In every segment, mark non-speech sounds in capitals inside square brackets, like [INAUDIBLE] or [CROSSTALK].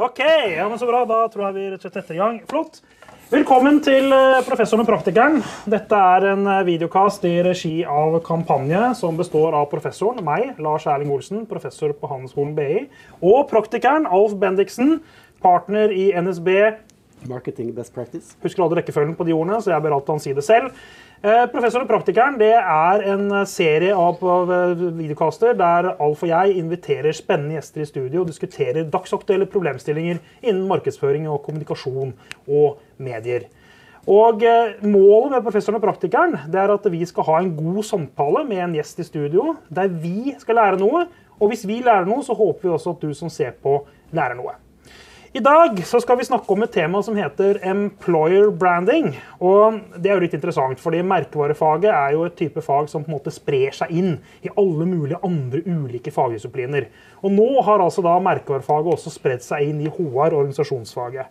Ok, ja, men så bra. Da tror jeg vi rett og slett setter i gang. Flott. Velkommen til eh, Professoren og praktikeren. Dette er en eh, videokast i regi av Kampanje, som består av professoren, meg, Lars Erling Olsen, professor på Handelsskolen BI, og praktikeren, Alf Bendiksen, partner i NSB. Marketing best practice. Husker alle rekkefølgen på de ordene, så jeg ber alltid han si det selv. Eh, Professor og praktikeren det er en serie av eh, videokaster der Alf og jeg inviterer spennende gjester i studio og diskuterer dagsaktuelle problemstillinger innen markedsføring og kommunikasjon og medier. Og eh, Målet med professoren og praktikeren det er at vi skal ha en god samtale med en gjest i studio, der vi skal lære noe. Og hvis vi lærer noe, så håper vi også at du som ser på, lærer noe. I dag skal vi snakke om et tema som heter employer branding. Og Det er jo litt interessant, fordi merkevarefaget er jo et type fag som på en måte sprer seg inn i alle mulige andre ulike fagdisipliner. Og nå har altså da merkevarefaget også spredd seg inn i HR, organisasjonsfaget.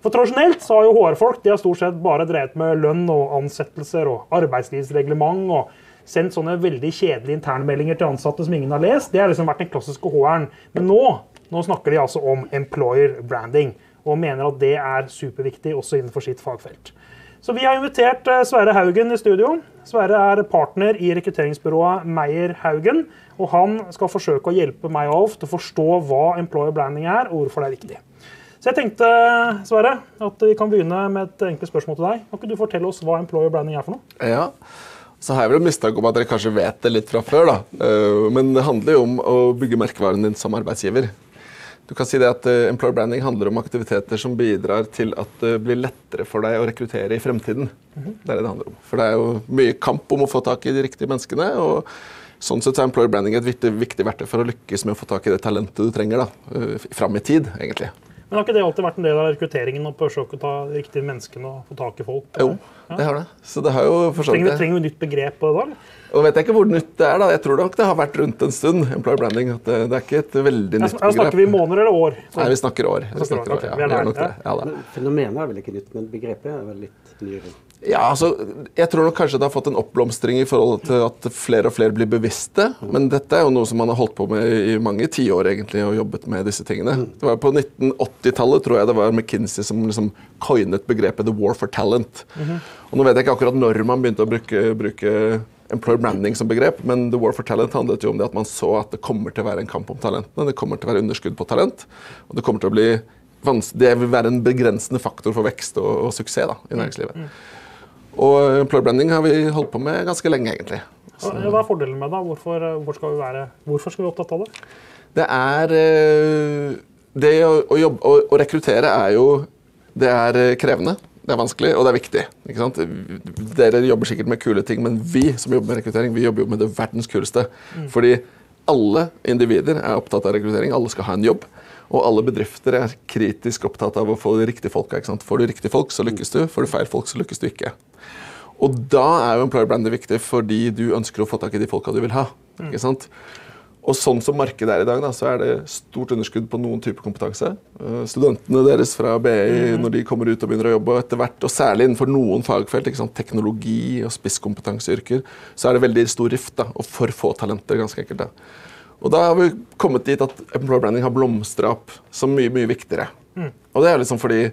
For Tradisjonelt så har jo HR-folk de har stort sett bare drevet med lønn og ansettelser og arbeidslivsreglement. og sendt sånne veldig kjedelige internmeldinger til ansatte som ingen har lest. Det har liksom vært den klassiske HR-en. Men nå nå snakker de altså om employer branding, og mener at det er superviktig også innenfor sitt fagfelt. Så vi har invitert eh, Sverre Haugen i studio. Sverre er partner i rekrutteringsbyrået Meyer Haugen. Og han skal forsøke å hjelpe meg og Alf til å forstå hva employer branding er, og hvorfor det er viktig. Så jeg tenkte, Sverre, at vi kan begynne med et enkelt spørsmål til deg. Kan ikke du fortelle oss hva employer branding er for noe? Ja, så har jeg vel mistanke om at dere kanskje vet det litt fra før. da. Eh, men det handler jo om å bygge merkevaren din som arbeidsgiver. Du kan si det at uh, Employer branding handler om aktiviteter som bidrar til at det blir lettere for deg å rekruttere i fremtiden. Mm -hmm. Det er det det handler om. For det er jo mye kamp om å få tak i de riktige menneskene. og Sånn sett er employer branding et viktig, viktig verktøy for å lykkes med å få tak i det talentet du trenger da, uh, fram i tid. egentlig. Men Har ikke det alltid vært en del av rekrutteringen? å forsøke å ta de riktige menneskene og få tak i folk? Jo, ja. det har det. Så det har jo trenger, vi, trenger vi nytt begrep på det da? Og vet jeg ikke hvor nytt det er. da. Jeg tror nok det har vært rundt en stund. employer branding, at det, det er ikke et veldig nytt begrep. Snakker vi måneder eller år? Så. Nei, vi snakker år. Vi snakker år, ja. ja. det. Fenomenet er vel ikke nytt, men begrepet er vel litt nyere? Ja, altså, jeg tror nok kanskje det har fått en oppblomstring i forhold til at flere og flere blir bevisste. Men dette er jo noe som man har holdt på med i mange tiår egentlig, og jobbet med disse tingene. Mm. Det var På 1980-tallet tror jeg det var McKinsey som liksom coinet begrepet 'the war for talent'. -hmm. Og Nå vet jeg ikke akkurat når man begynte å bruke, bruke employer branding som begrep, men The War for Talent handlet jo om det at man så at det kommer til å være en kamp om talentene. Det kommer til å være underskudd på talent. Og det kommer til å bli det vil være en begrensende faktor for vekst og, og suksess da, i næringslivet. Mm. Og employer branding har vi holdt på med ganske lenge, egentlig. Så. Hva er fordelen med det? Hvorfor, hvorfor, skal vi være, hvorfor skal vi opptatt av det? Det er eh, Det å, å, jobbe, å, å rekruttere er jo Det er eh, krevende. Det er vanskelig, og det er viktig. ikke sant? Dere jobber sikkert med kule ting, men vi som jobber med rekruttering, vi jobber jo med det verdens kuleste. Mm. Fordi alle individer er opptatt av rekruttering. Alle skal ha en jobb. Og alle bedrifter er kritisk opptatt av å få de riktige folka. ikke sant? Får du riktige folk, så lykkes du. Får du feil folk, så lykkes du ikke. Og da er jo employer branding viktig fordi du ønsker å få tak i de folka du vil ha. ikke sant? Og sånn som markedet er i dag, da, så er det stort underskudd på noen typer kompetanse. Uh, studentene deres fra BI mm. når de kommer ut og begynner å jobbe, etter hvert, og særlig innenfor noen fagfelt, sant, teknologi og spisskompetanseyrker, så er det veldig stor rift da, og for få talenter. ganske enkelt. Da. Og da har vi kommet dit at employer branding har blomstra opp som mye mye viktigere. Mm. Og det er liksom fordi,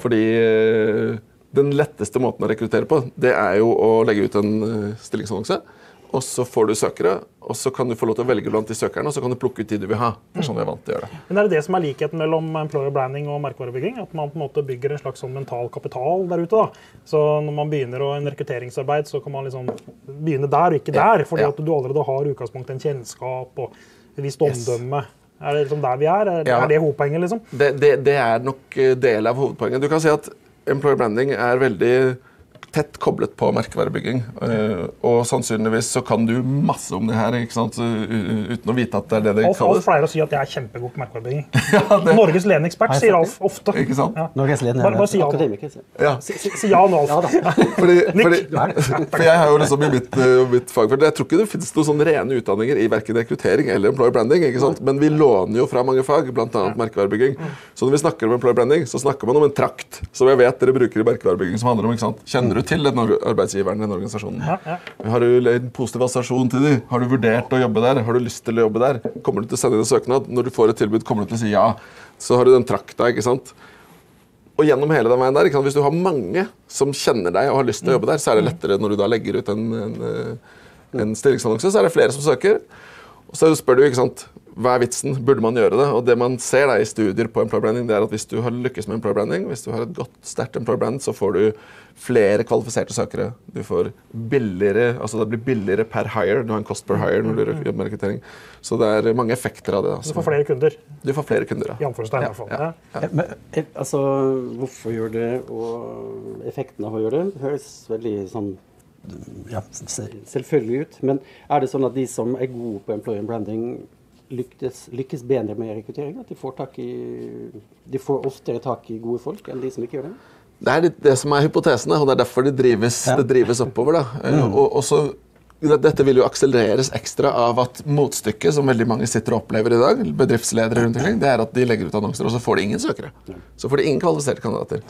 fordi uh, den letteste måten å rekruttere på, det er jo å legge ut en uh, stillingsannonse og så får du søkere, og så kan du få lov til å velge blant de søkerne, og så kan du plukke ut de du vil ha. Det er sånn vi er vant til å gjøre det. Men Er det det som er likheten mellom employer branding og merkevarebygging? At man på en måte bygger en slags sånn mental kapital der ute? da. Så når man begynner å, en rekrutteringsarbeid, så kan man liksom begynne der og ikke der. Fordi ja. at du allerede har utgangspunkt en kjennskap og et visst omdømme. Yes. Er det liksom der vi er? Er, ja. er det hovedpoenget? liksom? Det, det, det er nok eh, del av hovedpoenget. Du kan si at employer branding er veldig tett koblet på merkevarebygging. Uh, og sannsynligvis så kan du masse om det her ikke sant? uten å vite at det er det det Alf, kalles. Alf pleier å si at jeg er kjempegod på merkevarebygging. [LAUGHS] ja. Norges ledende ekspert, sier Alf ofte. Ikke sant? Ja. Norges ledende bare, bare si ja. akademiker. Ja. Si, si, si, ja nå, Alf. Ja, [LAUGHS] fordi, fordi, for jeg har jo liksom i mitt, uh, mitt fagfelt Jeg tror ikke det finnes noen sånne rene utdanninger i verken rekruttering eller employer branding. ikke sant? Men vi låner jo fra mange fag, bl.a. Merkevarebygging. Så når vi snakker om employer branding, så snakker man om en trakt som jeg vet dere bruker i merkevarebygging, som handler om ikke sant? Kjenner du til den arbeidsgiveren i den organisasjonen. Ja, ja. Har du en positiv assosiasjon til dem? Har du vurdert å jobbe der? Har du lyst til å jobbe der? Kommer du til å sende inn en søknad? Når du får et tilbud, kommer du til å si ja. Så har du den trakta, ikke sant. Og gjennom hele den veien der, ikke sant? Hvis du har mange som kjenner deg og har lyst til å jobbe der, så er det lettere når du da legger ut en, en, eh, en stillingsannonse, så er det flere som søker. Og så spør du, ikke sant, hva er vitsen? Burde man gjøre det? Og det man ser da i studier på employer branding, det er at hvis du har lykkes med employer branding, hvis du har et godt, sterkt employer brand, så får du flere kvalifiserte søkere. Du får billigere, altså det blir billigere per hire. Du har en cost per hire når du jobber med rekruttering. Så det er mange effekter av det. Du Altså. får flere kunder. Du får flere kunder, I anførselstegn, i hvert fall. Ja, Ja. Eh, Men, eh, altså, hvorfor gjør det, og effekten av å gjøre det, høres veldig sånn ja, selvfølgelig ut. Men er det sånn at de som er gode på employer branding, lykkes, lykkes bedre med rekruttering? At de får, i, de får oftere tak i gode folk enn de som ikke gjør det? Det er det som er hypotesene, og det er derfor det drives, Ja. det drives oppover. Da. Eh, [LAUGHS] Og, og så, dette vil jo akselereres ekstra av at motstykket, som veldig mange sitter og opplever i dag, bedriftsledere rundt omkring, det er at de legger ut annonser, og så får de ingen søkere. Så får de ingen kvalifiserte kandidater.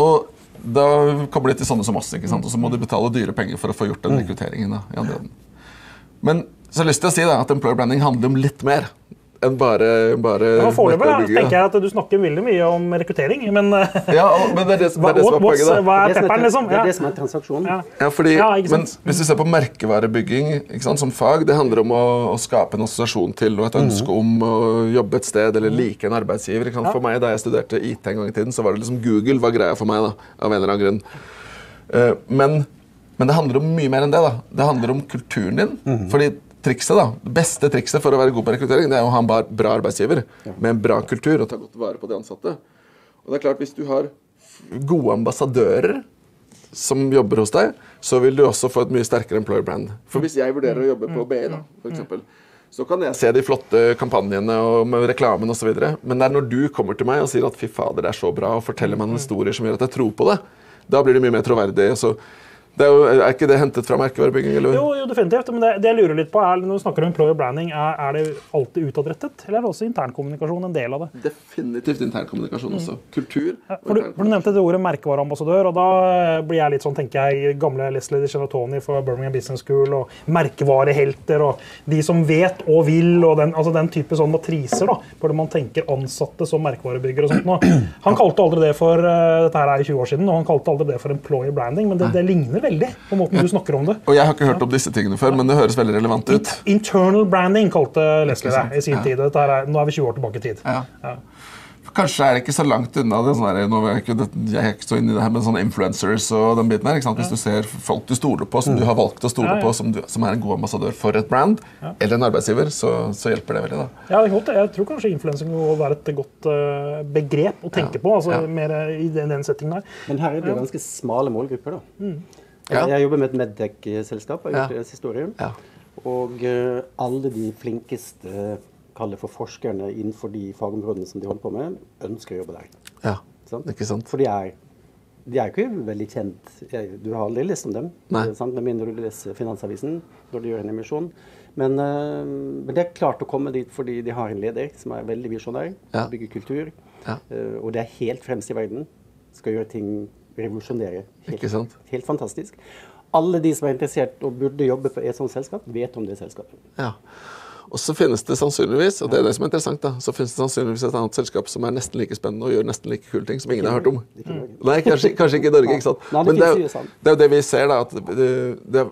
Og da kommer de til sånne som oss, og så må de betale dyre penger for å få gjort den rekrutteringen. Da, i andre. Men så jeg har lyst til å si da, at employer branding handler om litt mer enn bare, bare Ja, Foreløpig tenker jeg at du snakker veldig mye om rekruttering, men [LAUGHS] Ja, men det er det, som- det, er det som er poenget. da. hva er pepperen, liksom? Det er det som er transaksjonen. Ja. Ja, fordi, Ja, men hvis du ser på merkevarebygging ikke sant, som fag, det handler om å, å skape en assosiasjon til og et ønske om å jobbe et sted eller like en arbeidsgiver. Ikke sant? For meg, Da jeg studerte IT en gang i tiden, så var det liksom Google var greia for meg. da, av en eller annen grunn. Eh, men, men det handler om mye mer enn det. da. Det handler om kulturen din. fordi trikset da, Det beste trikset for å være god på rekruttering det er å ha en bra arbeidsgiver med en bra kultur og ta godt vare på de ansatte. Og det er klart, Hvis du har gode ambassadører som jobber hos deg, så vil du også få et mye sterkere employer brand. For hvis jeg vurderer å jobbe på BI, da, for eksempel, så kan jeg se de flotte kampanjene og med reklamen osv. Men det er når du kommer til meg og sier at fy fader, det er så bra, og forteller meg noen historier som gjør at jeg tror på det, da blir det mye mer troverdig. Så det er, jo, er ikke det hentet fra merkevarebygging? Eller? Jo, jo, definitivt. Men det, det jeg lurer litt på er, når du snakker om employer branding, er, er det alltid utadrettet, eller er det også internkommunikasjon en del av det? Definitivt internkommunikasjon også. Kultur. Ja, For du, for du nevnte det ordet merkevareambassadør, og da eh, blir jeg litt sånn, tenker jeg, gamle Leslie Genatoni fra Birmingham Business School, og merkevarehelter, og de som vet og vil, og den, altså den type sånn matriser, da, hvor man tenker ansatte som merkevarebyggere og sånt. Nå. Han kalte aldri det for, eh, dette her er 20 år siden, og han kalte aldri det for employer branding, men det, det ligner veldig på måten du snakker om det. Og jeg har ikke hørt om disse tingene før, men det høres veldig relevant ut. Internal branding kalte Leslie det i sin Ja. tid. Dette er, nå er vi 20 år tilbake i tid. Ja. Ja. Kanskje er det ikke så langt unna det. Sånn der, nå er jeg, ikke, jeg er ikke så inne i det her, men sånne influencers og den biten her. Ikke sant? Hvis du ser folk du stoler på, som du har valgt å stole Ja, ja. på, som, du, som er en god ambassadør for et brand, eller en arbeidsgiver, så, så hjelper det veldig. da. Ja, det Jeg tror kanskje influensing må være et godt uh, begrep å tenke på. altså Ja. mer i den, den settingen der. Men her er det jo ganske smale målgrupper, da. Ja. Jeg jobber med et Medtech-selskap, har gjort det siste året. Ja. Og uh, alle de flinkeste kaller for forskerne innenfor de fagområdene som de holder på med, ønsker å jobbe der. Ja, Sant? ikke sant? For de er, de er ikke veldig kjent. Du har aldri lest om dem, eh, sant? med mindre du leser Finansavisen når de gjør en emisjon. Men, uh, men det er klart å komme dit fordi de har en leder som er veldig visjonær, Ja. bygger kultur, Ja. Uh, og det er helt fremst i verden. Skal gjøre ting revolusjonere. Helt, helt fantastisk. Alle de som er interessert og burde jobbe for et sånt selskap, vet om det selskapet. Ja. Og så finnes det sannsynligvis og det er det som er interessant da, så finnes det sannsynligvis et annet selskap som er nesten like spennende og gjør nesten like kule ting som ingen har hørt om. Ikke Nei, kanskje, kanskje ikke i Norge. ikke sant? Nei, det Men det er, jo, det er jo det vi ser. da, at det, det,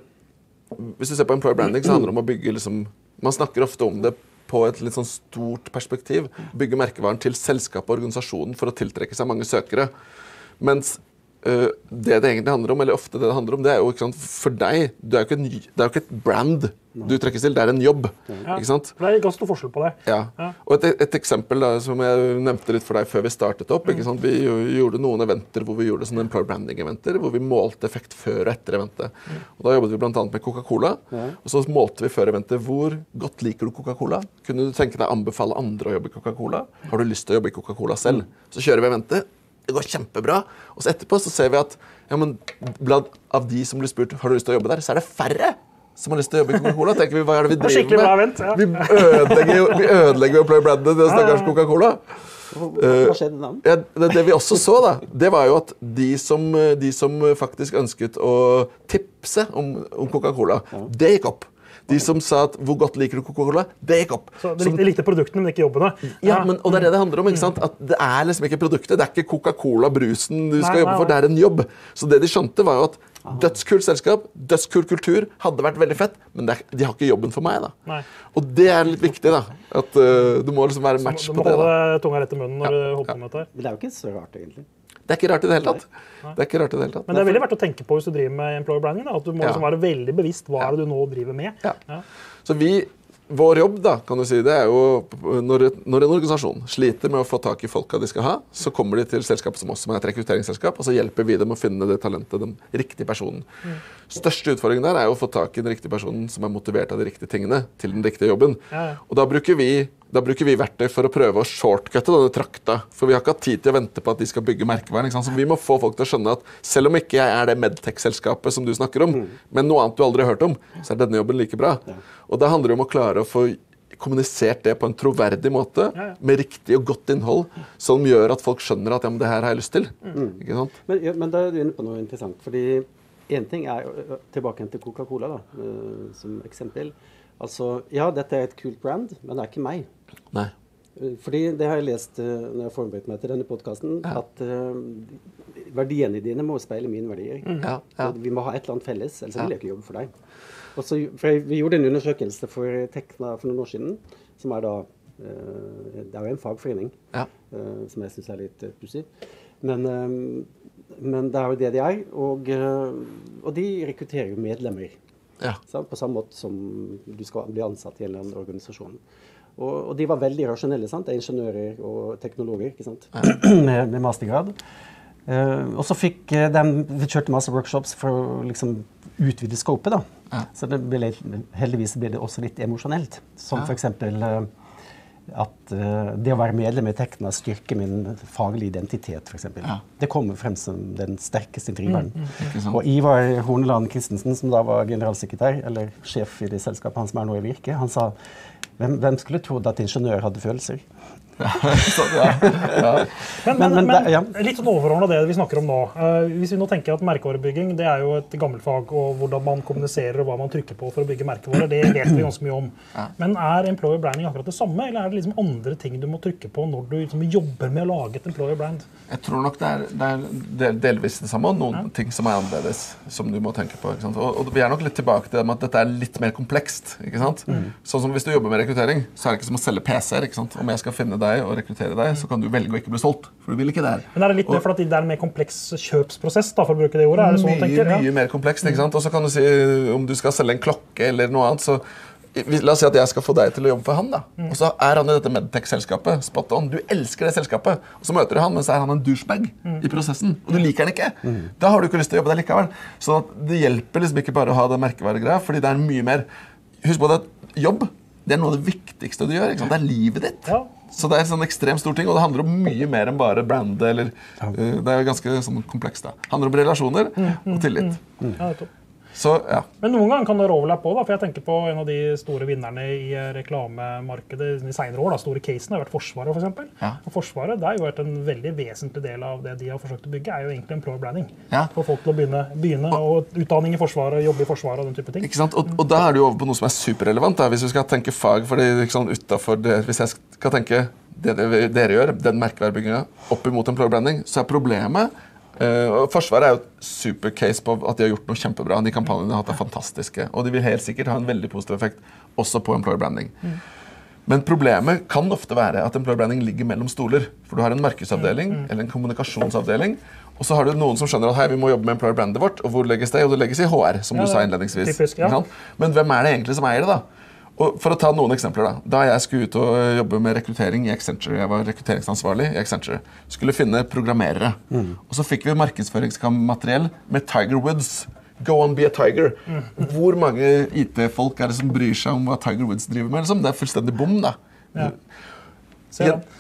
Hvis du ser på employer branding, så handler det om å bygge liksom, Man snakker ofte om det på et litt sånn stort perspektiv. Bygge merkevaren til selskapet og organisasjonen for å tiltrekke seg mange søkere. Mens øh, det det egentlig handler om, eller ofte det det handler om, det er jo ikke sant, for deg du er jo ikke en, Det er jo ikke et brand du trekkes til, det er en jobb. ikke sant? For Det er ganske stor forskjell på det. Ja. Ja. Og et, et eksempel da, som jeg nevnte litt for deg før vi startet opp. ikke sant? Vi jo, gjorde noen eventer hvor vi gjorde sånne employer branding-eventer, hvor vi målte effekt før og etter eventet. Og Da jobbet vi bl.a. med Coca-Cola. Og så målte vi før eventet hvor godt liker du Coca-Cola. Kunne du tenke deg å anbefale andre å jobbe i Coca-Cola? Har du lyst til å jobbe i Coca-Cola selv? Så kjører vi eventet. Det går kjempebra. Og så etterpå så ser vi at ja, men blant av de som blir spurt har du lyst til å jobbe der, så er det færre som har lyst til å jobbe i Coca-Cola. tenker vi, Hva er det vi er driver med? Vent, ja. Vi ødelegger vi ødelegger jo Play Brandon til stakkars Coca-Cola. Hva Eh, skjedde da? Ja, det, det vi også så, da, det var jo at de som, de som faktisk ønsket å tipse om, om Coca-Cola, det gikk opp. De som sa at 'hvor godt liker du Coca-Cola', det gikk opp. Så de likte, likte produktene, men ikke jobbene. ja, men, og det er det det handler om. ikke sant? At Det er liksom ikke produktet. Det er ikke Coca-Cola-brusen du skal Nei, jobbe nei, for, det er en jobb. Så det de skjønte, var jo at dødskult selskap, dødskul kultur, hadde vært veldig fett, men det er, de har ikke jobben for meg. da. Nei. Og det er litt viktig, da. At uh, Du må liksom være match på må det. da. holde tunga rett i munnen når Ja, du holder på med dette. her. Men det er jo ikke så rart, egentlig. Det er ikke rart i det hele tatt. Det er ikke rart i det hele tatt. Men det er veldig verdt å tenke på hvis du driver med employer branding. Da, at du må Ja. liksom være veldig bevisst hva er det du nå driver med. Ja. Ja. Så vi, vår jobb da, kan du si, det er jo når, når en organisasjon sliter med å få tak i folka de skal ha, så kommer de til selskap som oss, som er et rekrutteringsselskap, og så hjelper vi dem å finne det talentet, den riktige personen. Største utfordringen der er jo å få tak i den riktige personen som er motivert av de riktige tingene til den riktige jobben. Ja, ja. Og da bruker, vi, da bruker vi verktøy for å prøve å shortcutte denne trakta. For vi har ikke hatt tid til å vente på at de skal bygge merkevaren. Så vi må få folk til å skjønne at selv om ikke jeg er det Medtech-selskapet som du snakker om, men noe annet du aldri har hørt om, så er denne jobben like bra. Og da handler det om å klare å få kommunisert det på en troverdig måte, Ja, ja. med riktig og godt innhold, som gjør at folk skjønner at ja, men det her har jeg lyst til. Ikke sant? Men, ja, men da er du inne på noe interessant. fordi én ting er Tilbake til Coca-Cola da, som eksempel. Altså, Ja, dette er et kult brand, men det er ikke meg. Nei. Fordi det har jeg lest eh, når jeg har forberedt meg til denne podkasten, Ja. at uh, verdiene dine må speile mine verdier. Ja, ja. Vi må ha et eller annet felles, ellers vil jeg ikke jobbe for deg. Også, for jeg, vi gjorde en undersøkelse for Tekna for noen år siden, som er da uh, Det er jo en fagforening, Ja. som jeg syns er litt uh, pussig. Men, men det er jo det de er. Og, og de rekrutterer jo medlemmer. På samme måte som du skal bli ansatt i en eller annen organisasjon. Og, og de var veldig rasjonelle. sant? Er Ingeniører og teknologer ikke sant? [CLEARS THROAT] med, med mastergrad. Uh, og så fikk eh, de Vi kjørte masse workshops for å liksom utvide scopet. da. Ja. Så det ble, heldigvis ble det også litt emosjonelt. Som Ja. for eksempel eh, at uh, det å være medlem i Tekna styrker min faglige identitet, for Ja. Det kommer frem som den sterkeste driveren. Mm, mm, Og Ivar Horneland Christensen, som da var generalsekretær, eller sjef i det selskapet han som er nå i Virke, han sa hvem, hvem skulle trodd at ingeniør hadde følelser? [LAUGHS] Så, ja. Ja. Men, men, Men- ja. litt sånn overordna det vi snakker om nå. Eh, hvis vi nå tenker at merkevarebygging det er jo et gammelt fag, og hvordan man kommuniserer og hva man trykker på for å bygge merkevarer, det vet vi [CLEARS THROAT] ganske mye om. Ja. Men er employer branding akkurat det samme, eller er det liksom andre ting du må trykke på når du liksom jobber med å lage et employer brand? Jeg tror nok det er, det er del, delvis det samme, og noen ting som er annerledes. som du må tenke på. Ikke sant? Og, og Vi er nok litt tilbake til det med at dette er litt mer komplekst. ikke sant? Sånn som Hvis du jobber med rekruttering, så er det ikke som å selge PC-er. ikke sant? Om jeg skal finne deg og rekruttere deg, så kan du velge å ikke bli solgt. For du vil ikke det her. Men er det litt mer for at det er en mer kompleks kjøpsprosess, da, for å bruke det ordet? Er det sånn du mye, tenker? Ja. mye mer komplekst. ikke sant? Og så kan du si om du skal selge en klokke eller noe annet, så La oss si at jeg skal få deg til å jobbe for han. da. Og så er han i dette Medtech-selskapet. Spot on. Du elsker det selskapet. Og så møter du han, men så er han en douchebag i prosessen. Og du liker han ikke. Da har du ikke lyst til å jobbe der likevel. Så det hjelper liksom ikke bare å ha det merkevaregreia, fordi det er mye mer Husk på det at jobb det er noe av det viktigste du gjør. ikke sant? Det er livet ditt. Ja. Så det er en sånn ekstremt stor ting, og det handler om mye mer enn bare brandet. eller uh, Det er ganske sånn komplekst. Det handler om relasjoner og tillit. Ja, nettopp. Så ja. Men noen ganger kan det overlappe på, for jeg tenker på en av de store vinnerne i eh, reklamemarkedet i senere år. da, Store casene har vært Forsvaret, f.eks. For eksempel. Ja. og Forsvaret det har jo vært en veldig vesentlig del av det de har forsøkt å bygge, er jo egentlig employer branding. Ja. Få folk til å begynne, begynne og utdanning i Forsvaret, jobbe i Forsvaret og den type ting. Ikke sant? Og, og da er du over på noe som er superrelevant. da, Hvis du skal tenke fag for det, ikke sånn utenfor det, Hvis jeg skal tenke det dere, dere gjør, den merkevarebygginga, opp imot employer branding, så er problemet og Forsvaret er jo et supercase på at de har gjort noe kjempebra. De kampanjene de har hatt er fantastiske. Og de vil helt sikkert ha en veldig positiv effekt også på employer branding. Men problemet kan ofte være at employer branding ligger mellom stoler. For du har en markedsavdeling eller en kommunikasjonsavdeling. Og så har du noen som skjønner at hei, vi må jobbe med employer brandet vårt. Og hvor legges det? Jo, det legges i HR, som Ja, du sa innledningsvis. typisk, ja. Men hvem er det egentlig som eier det, da? Og for å ta noen eksempler Da Da jeg skulle ut og øh, jobbe med rekruttering i Accenture, jeg var rekrutteringsansvarlig i Accenture, skulle finne programmerere. Og så fikk vi markedsføringsmateriell med Tiger Woods. Go on, be a tiger. Hvor mange IT-folk er det som bryr seg om hva Tiger Woods driver med? Liksom? Det er fullstendig bom. da. Ja.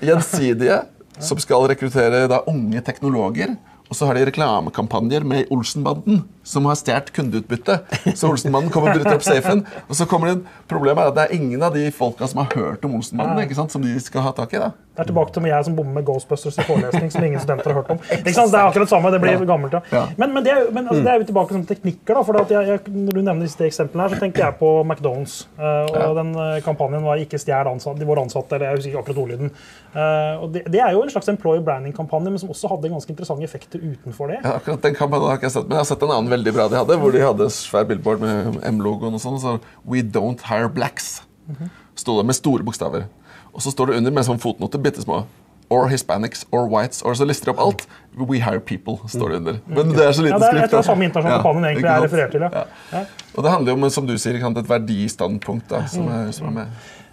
Gjensidige, [LAUGHS] som skal rekruttere da unge teknologer. Og så har de reklamekampanjer med Olsenbanden, som har stjålet kundeutbytte. Så Olsenmannen kommer og bryter opp safen. Og så kommer det inn, Problemet er at det er ingen av de folka som har hørt om Olsenmannen, ikke sant, som de skal ha tak i. da. Det er tilbake til jeg som bommer med Ghostbusters i forelesning som ingen studenter har hørt om. [LAUGHS] Ikke sant? Det er akkurat samme, det blir gammelt, ja. Ja. Men, men, det, er, men altså, det er jo tilbake til teknikker. da, for jeg, jeg, Når du nevner disse eksemplene, her, så tenker jeg på McDonald's. eh, og den eh, kampanjen var 'ikke stjel ansatte, våre ansatte', eller jeg husker ikke akkurat ordlyden. Eh, og det, det er jo en slags employer branding-kampanje, men som også hadde ganske interessante effekter utenfor det. Ja, akkurat den kampanjen har ikke jeg sett, men jeg har sett en annen veldig bra de hadde, hvor de hadde svær billboard med M-logoen og sånn, så We don't hire blacks. Sto det med store bokstaver. Og så står det under med sånn fotnoter, bitte små. Or Hispanics or Whites. Og så lister de opp alt. We hire people, står det under. Men det er så Ja, liten det er, skrift. jeg tror det er samme internasjonale Ja, kampanjen egentlig er referert til. ja. Ja. Og det handler jo om, som du sier, et verdistandpunkt da, som er, som er med.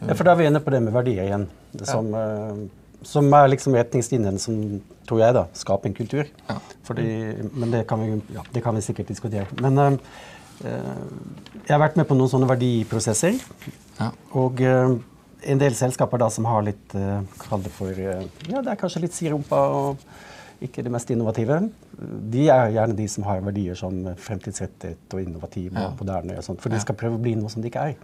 Ja, for da er vi inne på det med verdier igjen. Det som, eh, som er liksom retningslinjene som, tror jeg, da, skaper en kultur. Ja. Fordi, men det kan, vi, ja, det kan vi sikkert diskutere. Men eh, jeg har vært med på noen sånne verdiprosesser. Ja. Og eh, en del selskaper da som har litt uh, Kall det for Ja, det er kanskje litt sirumpa og ikke det mest innovative. De er gjerne de som har verdier som fremtidsrettet og innovative Ja. og moderne. og sånt, For de skal prøve å bli noe som de ikke er.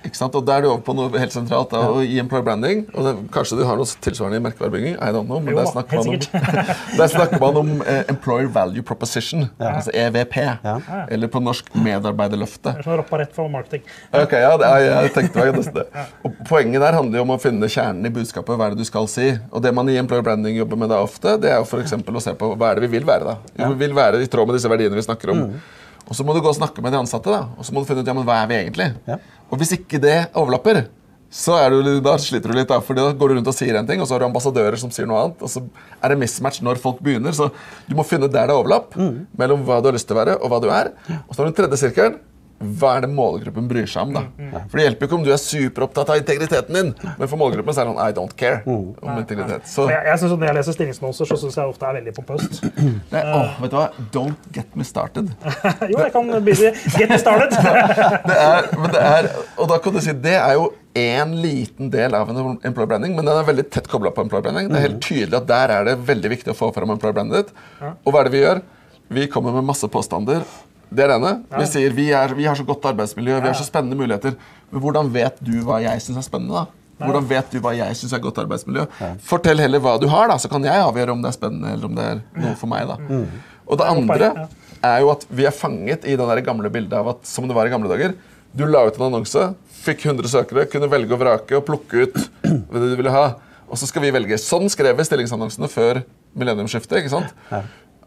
Og Da er du over på noe helt sentralt da, og i employer branding. og det, Kanskje du har noe tilsvarende i merkevarebygging, I don't know, men Jo der snakker man om, [LAUGHS] snakker man om eh, Employer Value Proposition, altså EVP. Ja. Eller på norsk medarbeiderløfte. Det er sånn rappa rett fra marketing. Ok, ja, det er, jeg tenkte det nesten det. [LAUGHS] Og Poenget der handler jo om å finne kjernen i budskapet. Hva er det du skal si? Og det man i employer branding jobber med da ofte, det er jo for å se på hva er det vi vil være. da. Jo, Vi vil være i tråd med disse verdiene vi snakker om. Og så må du gå og snakke med de ansatte, da. og så må du finne ut ja, men hva er vi egentlig. Ja. Og hvis ikke det overlapper, så er du, da sliter du litt. da, for da går du rundt og sier en ting, og så har du ambassadører som sier noe annet. Og så er det mismatch når folk begynner. Så du må finne der det er overlapp mellom hva du har lyst til å være, og hva du er. Og så har du den tredje sirkelen. Hva er det målgruppen bryr seg om? da? For Det hjelper ikke om du er superopptatt av integriteten din, men for målgruppen så er det sånn I don't care om integritet. Så jeg, jeg synes Når jeg leser stillingsannonser, så syns jeg ofte er veldig pompøst. [CLEARS THROAT] Nei, åh, vet du hva? Don't get me started. [LAUGHS] jo, jeg kan begynne Get me started! [LAUGHS] Det er, men det er, og da kan du si det er jo én liten del av en employer branding, men den er veldig tett kobla på employer branding. Det er helt tydelig at Der er det veldig viktig å få fram employer brandet. Og hva er det vi gjør? Vi kommer med masse påstander. Det er det ene. Vi sier vi, er, vi har så godt arbeidsmiljø, vi har så spennende muligheter. Men hvordan vet du hva jeg syns er spennende? da? Hvordan vet du hva jeg syns er godt arbeidsmiljø? Fortell heller hva du har, da, så kan jeg avgjøre om det er spennende eller om det er noe for meg. da. Og det andre er jo at vi er fanget i det gamle bildet av at som det var i gamle dager. Du la ut en annonse, fikk 100 søkere, kunne velge og vrake og plukke ut det du ville ha. Og så skal vi velge. Sånn skrev vi stillingsannonsene før millenniumsskiftet. ikke sant?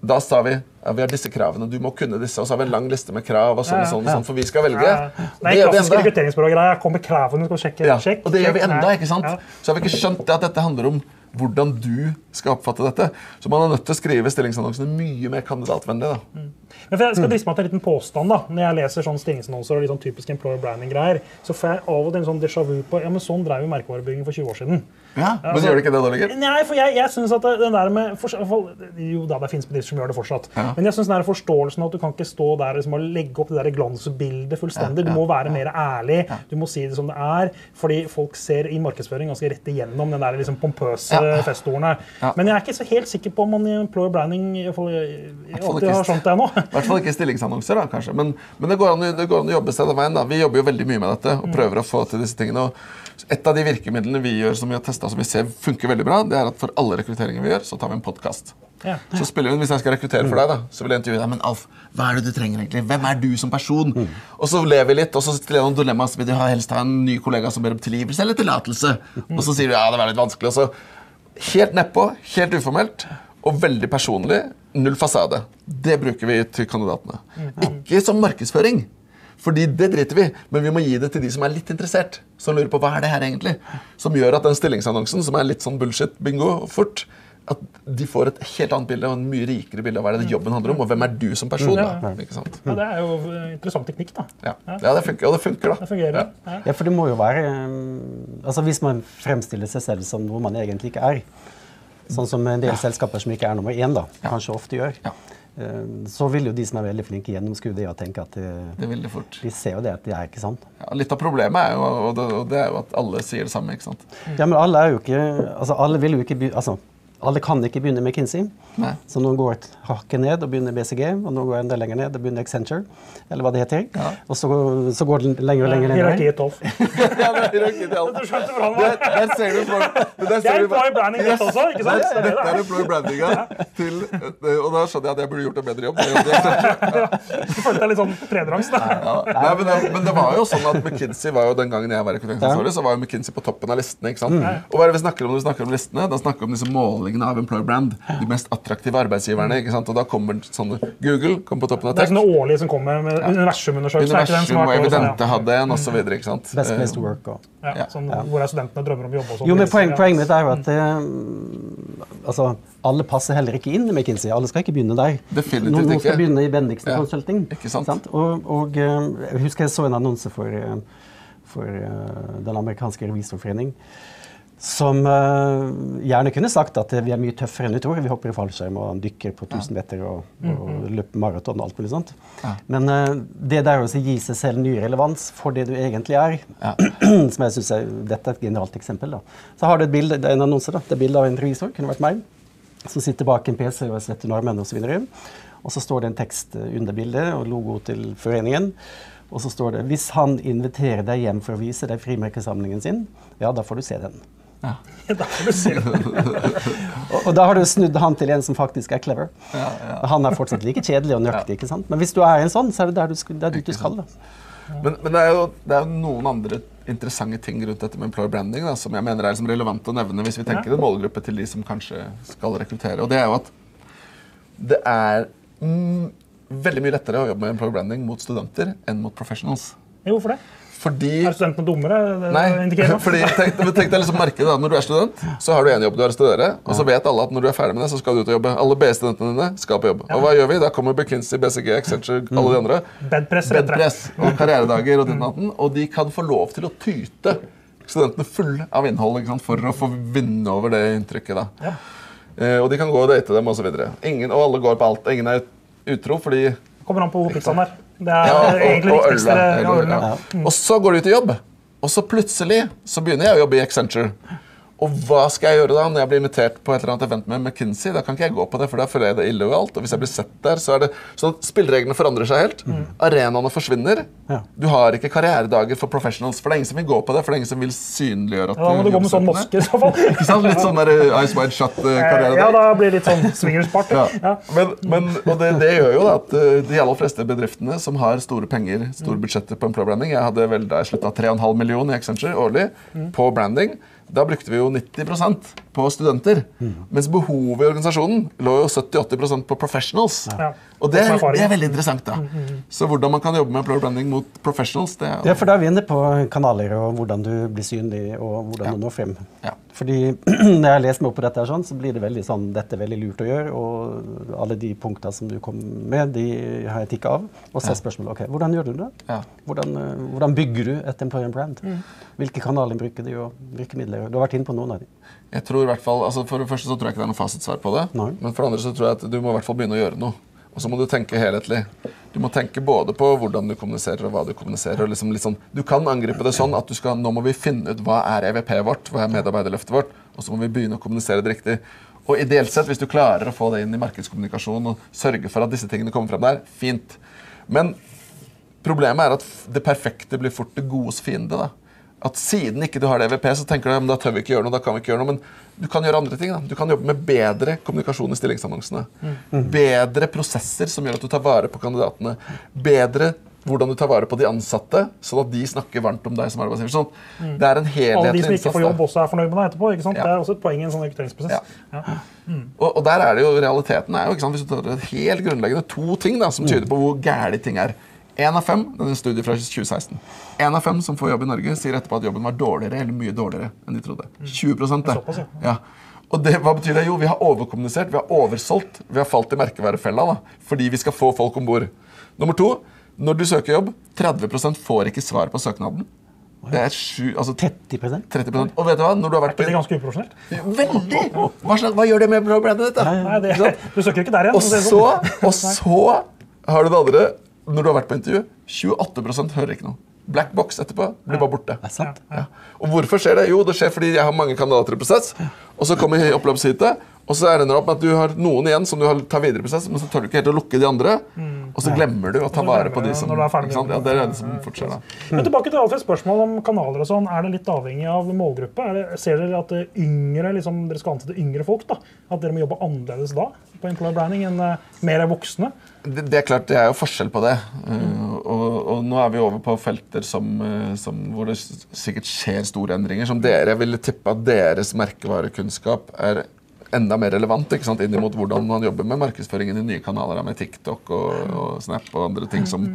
Da sa vi ja, vi har disse kravene, du må kunne disse. Og så har vi en lang liste med krav, og sånn sånn, sånn, for vi skal velge. Ja. Det klassiske enda. rekrutteringsbyrå-greia. Kom med kravene, skal sjekke. Ja, sjekk, og det gjør vi enda, ikke sant? Så har vi ikke skjønt at dette handler om hvordan du skal oppfatte dette. Så man er nødt til å skrive stillingsannonsene mye mer kandidatvennlig. da. Jeg skal driste meg til en liten påstand da, Når jeg leser sånn stillingsannonser og litt sånn typiske employer branding-greier, så får jeg av og til en sånn déjà vu på ja, men sånn drev vi merkevarebygging for 20 år siden. Ja, Men altså- gjør det ikke det da lenger? Nei, for jeg, jeg synes at den der med for, Jo da, det finnes bedrifter som gjør det fortsatt. Ja. Men jeg der forståelsen av at du kan ikke stå der liksom, og legge opp det der glansbildet fullstendig. Du må være mer ærlig. Du må si det som det er. Fordi folk ser i markedsføring ganske rett igjennom den der liksom pompøse festordene. Ja. Men jeg er ikke så helt sikker på om man i employer branding jeg, jeg, alltid har skjønt det ennå. Hvert fall ikke stillingsannonser, da, kanskje. Men, men det, går an, det går an å jobbe seg den veien. da. Vi jobber jo veldig mye med dette og prøver å få til disse tingene. og et av de virkemidlene vi gjør som vi har testet, som vi ser funker veldig bra, det er at for alle rekrutteringer vi gjør, så tar vi en podkast. Ja. Så spiller vi, Hvis jeg skal rekruttere for deg, da, så vil jeg intervjue deg. Men Alf, hva er det du trenger egentlig? Hvem er du som person? Og så ler vi litt, og så stiller jeg noen dilemmaer. Vil du helst ha en ny kollega som ber om tilgivelse eller tillatelse? Og så sier du ja, det var litt vanskelig. Og så helt nedpå, helt uformelt og veldig personlig. Null fasade. Det bruker vi til kandidatene. Ikke som markedsføring. Fordi det driter vi, men vi må gi det til de som er litt interessert. Som lurer på hva er det her egentlig? Som gjør at den stillingsannonsen, som er litt sånn bullshit-bingo fort, at de får et helt annet bilde og en mye rikere bilde av hva er det jobben handler om, og hvem er du som person. da, ikke sant? Ja, det er jo eh, interessant teknikk, da. Ja, ja det funker, og det funker, Det da. fungerer. Ja. Ja. For det må jo være um, Altså Hvis man fremstiller seg selv som noe man egentlig ikke er, sånn som en del selskaper som ikke er nummer én, da, kanskje ofte gjør, Ja. um, så vil jo de som er veldig flinke, gjennomskue det og tenke at uh, Det vil det fort. de ser jo det at det er ikke sant. Ja, litt av problemet er jo, og det, og det er jo at alle sier det samme. ikke sant? Ja, men alle er jo ikke Altså alle vil jo ikke by, altså, alle kan ikke begynne med Kinsey. Nei. Så noen går et hakket ned og begynner BCG, og noen går enda lenger ned og begynner Accenture, eller hva det heter. Og så, så går det lenger og lenger ned. Hierarkiet 12. [LAUGHS] ja, det er hierarki til alt. Du skjønte hvor han Der, var. der ser du folk. der Det ser er du employer branding dette også, ikke sant? Der, Det er det dette er employer brandinga til Og da skjønner jeg at jeg burde gjort en bedre jobb. [LAUGHS] Det er jo det. Du følte deg litt sånn tredrangs. da. Ja. Nei, men, det, men det var jo sånn at McKinsey var jo den gangen jeg var rekrutteringsansvarlig, så var jo McKinsey på toppen av listene. ikke sant? Og hva er det vi snakker om når vi snakker om listene? Da snakker vi om disse målingene av employer brand. De mest attraktive arbeidsgiverne. ikke sant? Og da kommer sånne Google kom på toppen av tech. Det er sånne årlige som kommer med ja. universumundersøkelser. Universum og Evidente hadde en, osv. ikke sant? Best place to work. Og. ja. Ja, sånn, Hvor er studentene drømmer om å jobbe sånn. Jo, men poeng, Poenget mitt er jo at det, altså, alle passer heller ikke inn i McKinsey. Alle skal ikke begynne der. Definitivt noen, noen ikke. skal begynne i Bendiksen Ja, Consulting. ikke sant? Og, og eh, jeg husker jeg så en annonse for, eh, for eh, den amerikanske revisorforening. Som uh, gjerne kunne sagt at vi er mye tøffere enn vi tror. Vi hopper i fallskjerm og dykker på 1000 meter og, og løper maraton og alt mulig sånt. Ja. Men uh, det der å gi seg selv ny relevans for det du egentlig er, Ja. [CLEARS THROAT] som jeg synes er, Dette er et generalt eksempel. da. Så har du et bilde, det er en annonse. da, Det er bilde av en revisor, kunne vært meg, som sitter bak en PC og sletter nordmenn osv. Og så står det en tekst eh, under bildet og logo til foreningen. Og så står det hvis han inviterer deg hjem for å vise deg frimerkesamlingen sin, ja, da får du se den. Ja. [LAUGHS] Da får du se. [LAUGHS] Og, og da har du snudd han til en som faktisk er clever. Ja, ja. Han er fortsatt like kjedelig og nøyaktig, ikke sant? Men hvis du er en sånn, så er det der du, skal- der du skal. da. Men, men det, er jo, det er jo noen andre interessante ting rundt dette med employer branding da, som jeg mener er liksom relevant å nevne hvis vi tenker en målgruppe til de som kanskje skal rekruttere. Og det er jo at det er mm, veldig mye lettere å jobbe med employer branding mot studenter enn mot professionals. Jo, hvorfor det? Fordi Er studentene dummere? Nei, [LAUGHS] fordi tenk, tenk deg liksom merke da, Når du er student, så har du én jobb du har å studere. Og så vet alle at når du er ferdig med det, så skal du ut og jobbe. Alle BI-studentene dine skal på jobb. Og hva gjør vi? Da kommer McKinsey, BCG, Accenture, alle de andre. Bedpress. Bedpress og karrieredager og ditt og datten, Og de kan få lov til å tyte studentene fulle av innhold ikke sant, for å få vinne over det inntrykket. da. Ja. Eh, og de kan gå og date dem osv. Og alle går på alt. Ingen er utro fordi Kommer an på hvor pizzaen er. Det er ja, og, egentlig og viktigste. ølet. Ja, ja. Og så går du ut i jobb. Og så plutselig så begynner jeg å jobbe i Accenture. Og hva skal jeg gjøre da når jeg blir invitert på et eller annet event med McKinsey? Da kan ikke jeg gå på det, for da føler jeg det ille Og alt. Og hvis jeg blir sett der, så er det sånn at spillereglene forandrer seg helt. Arenaene forsvinner. Ja. Du har ikke karrieredager for professionals, for det er ingen som vil gå på det. For det er ingen som vil synliggjøre at Ja, da må du gå med sånn maske i så fall. [LAUGHS] Ikke sant? Litt sånn der uh, Ice Wide Shut-karriere. Ja, da blir det litt sånn swingers-party. [LAUGHS] Ja. Ja. Men, men, og det, det gjør jo at uh, de aller fleste bedriftene som har store penger, store budsjetter på employer branding Jeg hadde vel da jeg slutta 3,5 millioner i Accenture årlig på branding. Da brukte vi jo 90 på studenter. Mens behovet i organisasjonen lå jo 70-80% på professionals. Ja. Og det, er- det er veldig interessant. da. Så hvordan man kan jobbe med employer branding mot professionals, det er Ja, for da er vi inne på kanaler og hvordan du blir synlig og hvordan du når frem. Ja. Fordi [CLEARS THROAT] når jeg har lest meg opp på dette, her sånn, så blir det veldig sånn dette er veldig lurt å gjøre. Og alle de punktene som du kom med, de har jeg tikka av. Og så er spørsmålet ok, hvordan gjør du det? Ja. Hvordan, eh, hvordan bygger du et employer brand? Hvilke kanaler bruker de, og virkemidler? Du har vært inne på noen av dem. Jeg tror i hvert fall, altså For det første så tror jeg ikke det er noe fasitsvar på det. Nei. Men for det andre så tror jeg at du må i hvert fall begynne å gjøre noe. Og så må du tenke helhetlig. Du må tenke både på hvordan du kommuniserer og hva du kommuniserer. og liksom litt sånn, Du kan angripe det sånn at du skal, nå må vi finne ut hva er EVP-et vårt, hva er medarbeiderløftet vårt, og så må vi begynne å kommunisere det riktig. Og ideelt sett, hvis du klarer å få det inn i markedskommunikasjon og sørge for at disse tingene kommer frem der, fint. Men Problemet er at det perfekte blir fort det godes fiende. da. At Siden ikke du har det EVP, så tenker du da tør vi ikke gjøre noe. da kan vi ikke gjøre noe, Men du kan gjøre andre ting. da. Du kan jobbe med bedre kommunikasjon i stillingsannonsene. Bedre prosesser som gjør at du tar vare på kandidatene. Bedre hvordan du tar vare på de ansatte, sånn at de snakker varmt om deg som arbeidsgiver. Sånn at det er en Alle de som ikke får jobb, også er fornøyd med deg etterpå. ikke sant? Ja. Det er også et poeng i en sånn rekrutteringsprosess. Ja. Ja. Og, og der er det jo realiteten er jo, ikke sant, Hvis du tar helt grunnleggende to ting da, som tyder på hvor gæli ting er. Én av fem denne studien fra 2016, en av fem som får jobb i Norge, sier etterpå at jobben var dårligere eller mye dårligere enn de trodde. 20 det. Ja. Og det, hva betyr det? Jo, vi har overkommunisert, vi har oversolgt. Vi har falt i merkeværefella da, fordi vi skal få folk om bord. Nummer to, når du søker jobb, 30% får ikke svar på søknaden. Det er sju, altså 30% 30% Og vet du hva? Når du har vært Er ikke det ganske uprofesjonelt? Veldig! Hva, slags, hva gjør det med problemet ditt? da? Nei, det, du søker ikke der igjen. Og det så, sånn. og så har du det andre Når du har vært på intervju, 28 hører ikke noe. Black box etterpå blir bare borte. Ja. Og hvorfor skjer det? Jo, det skjer fordi jeg har mange kandidater i prosess. Og så kommer oppløpsheatet, Og så ender det opp med at du har noen igjen som du har- tar videre prosess, men så tør du ikke helt å lukke de andre. Og så glemmer du å ta vare på de som er Ja, Det er det som fort da. Men tilbake til Alfreds spørsmål om kanaler og sånn. Er det litt avhengig av målgruppe? Det, ser dere at yngre, liksom, dere skal ansette yngre folk? da? At dere må jobbe annerledes da på employer branding enn mer mer voksne? Det, det er klart, det er jo forskjell på det. Uh, og, og nå er vi over på felter som, uh, som, hvor det sikkert skjer store endringer. Som dere ville tippe at deres merkevarekunnskap er enda mer relevant ikke sant? inn mot hvordan man jobber med markedsføringen i nye kanaler, med TikTok og, og Snap og andre ting som,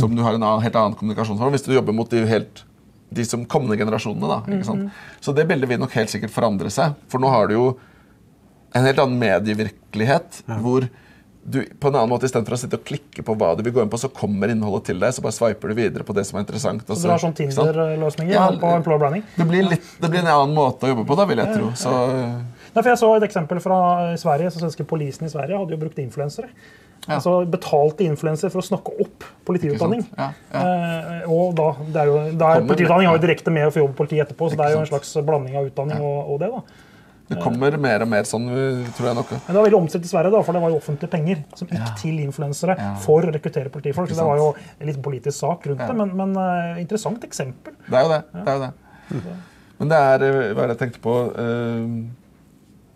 som du har en annen, helt annen kommunikasjonsform. Hvis du jobber mot de helt de som kommende generasjonene. da, ikke sant? Så det bildet vil nok helt sikkert forandre seg. For nå har du jo en helt annen medievirkelighet hvor du på en annen måte Istedenfor å sitte og klikke på hva du vil gå inn på, så kommer innholdet til deg. Så bare sveiper du videre på det som er interessant. Så du har sånn? Tinder-løsninger Ja, på employer branding? Det blir, litt, det blir en annen måte å jobbe på, da, vil jeg tro. Så, Nei, for jeg så et eksempel fra eh, Sverige. så Svenske polisen i Sverige hadde jo brukt influensere. Ja. Altså betalte influensere for å snakke opp politiutdanning. Ja. Ja, Eh, og da, det er jo, da er, Politiutdanning har jo direkte med å få jobb i politiet etterpå, så det er jo en slags blanding av utdanning og, og det. da. det kommer mer og mer sånn, tror jeg nok. Men det var veldig omstridt i Sverige, da, for det var jo offentlige penger som gikk til influensere for å rekruttere politifolk. Så det var jo en liten politisk sak rundt det, men, men uh, interessant eksempel. Det er jo det. det, er jo det. Men det er eh, Hva er det jeg tenkte på? eh,